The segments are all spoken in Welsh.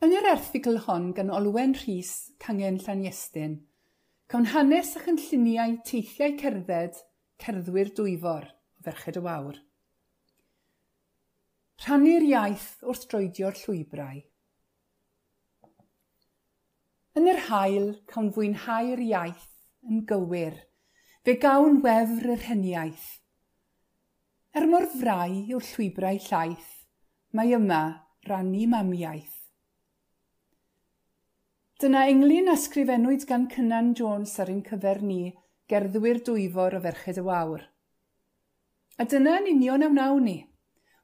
Yn yr erthigl hon gan Olwen Rhys Cangen Llaniestyn, cawn hanes a chynlluniau teithiau cerdded cerddwyr dwyfor o ferched y wawr. Rhannu'r iaith wrth droedio'r llwybrau. Yn yr hael cawn fwynhau'r iaith yn gywir, fe gawn wefr yr heniaeth. Er mor frau yw'r llwybrau llaeth, mae yma rannu mamiaeth. Dyna englyn ysgrifennwyd gan Cynan Jones ar ein cyfer ni, gerddwyr dwyfor o ferched y wawr. A dyna yn union am nawn ni.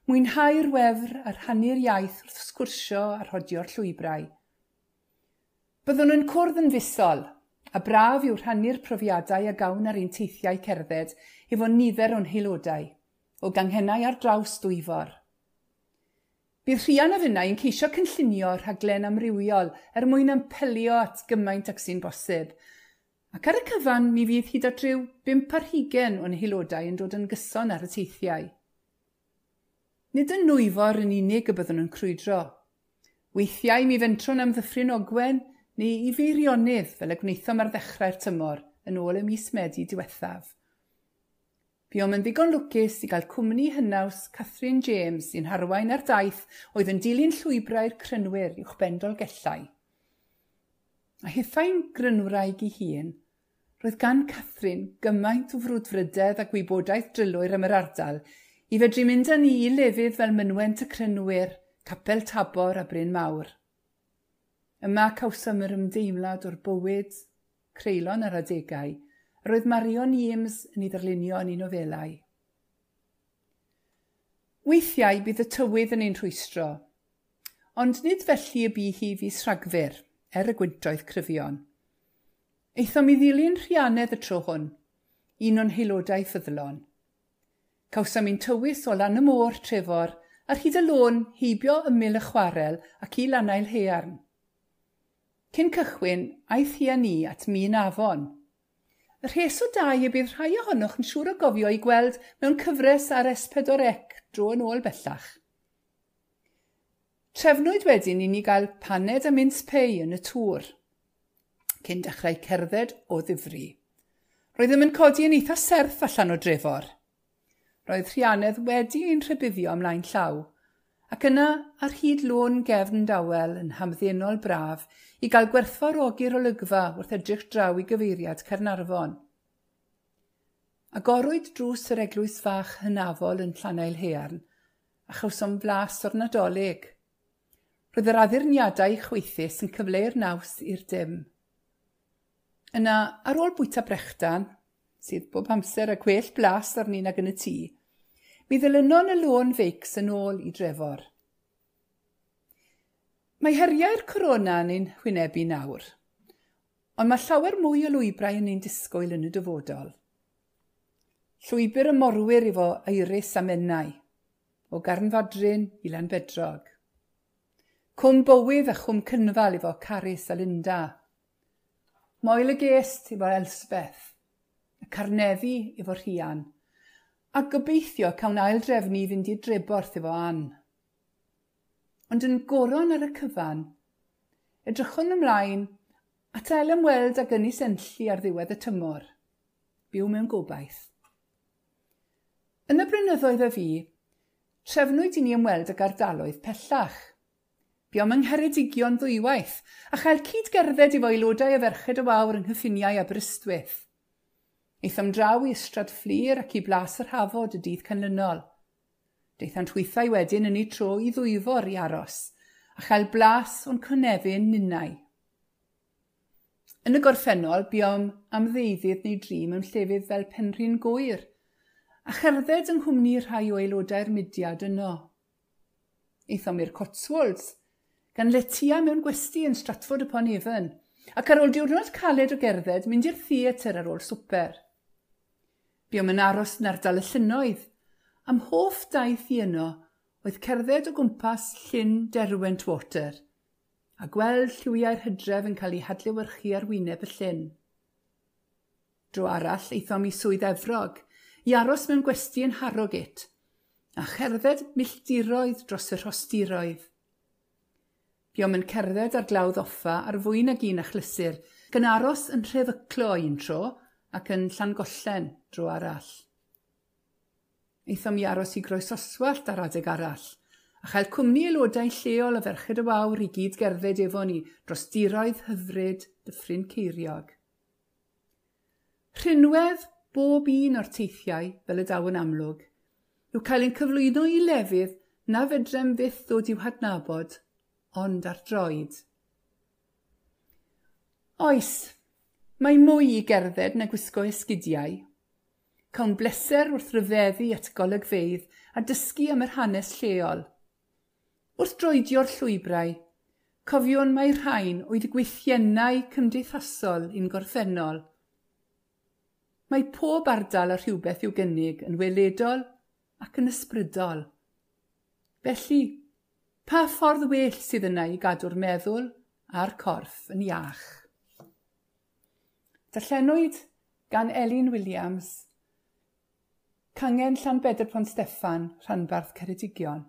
Mwynhau'r wefr a rhannu'r iaith wrth sgwrsio a rhodio'r llwybrau. Byddwn yn cwrdd yn fusol, a braf yw rhannu'r profiadau a gawn ar ein teithiau cerdded efo nifer o'n heilodau, o ganghennau ar draws dwyfor. Bydd rhian a finnau yn ceisio cynllunio rhaglen amrywiol er mwyn ampelio at gymaint ac sy'n bosib. Ac ar y cyfan, mi fydd hyd at ryw 5 ar 20 o'n haelodau yn dod yn gyson ar y teithiau. Nid yn nwyfo'r yn unig y byddwn yn crwydro. Weithiau mi fentro'n amddiffryn ogwen neu i feirionydd fel y gwnaethom ar ddechrau'r tymor yn ôl y mis Medi diwethaf. Buom yn ddigon lwcus i gael cwmni hynnaws Catherine James sy'n harwain ar daith oedd yn dilyn llwybrau'r crynwyr i'w bendolgellau. A hithau'n grynwraig i hun, roedd gan Catherine gymaint o frwdfrydedd a gwybodaeth drylwyr am yr ardal i fedru mynd â ni i lefydd fel mynwent y crynwyr, capel tabor a bryn mawr. Yma cawsom yr ymdeimlad o'r bywyd, creulon ar adegau, Roedd Marion Eames yn ei ddarlunio yn ei nofelau. Weithiau bydd y tywydd yn ein rhwystro, ond nid felly y bu hi fi sragfyr, er y gwyntoedd cryfion. Eithom i ddilyn rhiannedd y tro hwn, un o'n heilodau ffyddlon. Cawsom i'n tywys o lan y môr trefor ar hyd y lôn heibio ymyl y chwarel ac i lanail hearn. Cyn cychwyn, aeth hi a ni at mi'n afon, Y rhes o dau y bydd rhai ohonoch yn siŵr o gofio i gweld mewn cyfres ar S4C dro yn ôl bellach. Trefnwyd wedyn i ni gael paned a mince pei yn y tŵr, cyn dechrau cerdded o ddifri. Roedd yn codi yn eitha serth allan o drefor. Roedd rhianedd wedi ein rhybuddio ymlaen llaw, ac yna ar hyd lôn gefn dawel yn hamddenol braf i gael gwerthfawrogi'r olygfa wrth edrych draw i gyfeiriad Cernarfon. Agorwyd drws yr eglwys fach hynafol yn Llanail Hearn, a chawsom flas o'r nadolig. Roedd yr addurniadau chweithus yn cyfleu'r naws i'r dim. Yna, ar ôl bwyta brechdan, sydd bob amser a gwell blas arni ag yn y tŷ, Mi ddilynon y lôn feics yn ôl i drefor. Mae heriau'r corona yn ein hwynebu nawr, ond mae llawer mwy o lwybrau yn ein disgwyl yn y dyfodol. Llwybr y morwyr efo eiris a mennau, o Garnfadryn i Lanbedrog. Cwm Bywydd a Chwm Cynfal efo Carys a Linda. Moel y Gest efo Elsbeth. Y Carnefi efo Rhian a gobeithio cawn ail drefnu i fynd i'r dreborth efo an. Ond yn goron ar y cyfan, edrychwn ymlaen at ael ymweld ag ynys enlli ar ddiwedd y tymor. Byw mewn gobaith. Yn y brynyddoedd y fi, trefnwyd i ni ymweld ag ardaloedd pellach. Biom yng Ngheredigion ddwywaith, a chael cyd gerdded efo aelodau y ferched y wawr yng Nghyffiniau a Brystwyth. Eithom draw i ystrad fflir ac i blas yr hafod y dydd canlynol. Deithant weithiau wedyn yn ei tro i ddwyfor i aros, a chael blas o'n cynefin ninnau. Yn y gorffennol, biom am ddeuddydd neu dri mewn llefydd fel penrhyn gwyr, a cherdded yng nghwmni rhai o aelodau'r mudiad yno. Eithom i'r Cotswolds, gan letia mewn gwesti yn Stratford upon Evon, ac ar ôl diwrnod caled o gerdded, mynd i'r theatr ar ôl swper. Buom yn aros yn ardal y llynoedd. Am hoff daith i yno oedd cerdded o gwmpas llyn derwent water a gweld lliwiau'r hydref yn cael ei hadlewyrchu ar wyneb y llyn. Dro arall eithom i swydd efrog, i aros mewn gwesti yn Harrogate, a cherdded milltiroedd dros y rhostiroedd. Buom yn cerdded ar glawdd offa ar fwy nag un achlysur, gan aros yn Rhefyclo un tro, ac yn Llangollen drwy arall. Eithom i aros i groes oswallt ar adeg arall, a chael cwmni aelodau lleol a ferched y wawr i gyd gerdded efo ni dros diroedd hyfryd dyffryn ceiriog. Rhinwedd bob un o'r teithiau fel y daw yn amlwg yw cael ein cyflwyno i lefydd na fedrem byth ddod i'w hadnabod, ond ar droed. Oes, Mae mwy i gerdded na gwisgo esgidiau. Cawn bleser wrth ryfeddu at golygfeidd a dysgu am yr hanes lleol. Wrth droedio'r llwybrau, cofion mae rhain oedd gweithiennau cymdeithasol un gorffennol. Mae pob ardal a rhywbeth i'w gynnig yn weledol ac yn ysbrydol. Felly, pa ffordd well sydd yna i gadw'r meddwl a'r corff yn iach? Darllenwyd gan Elin Williams, Cangen Llanbedr Pont Steffan, Rhanbarth Ceredigion.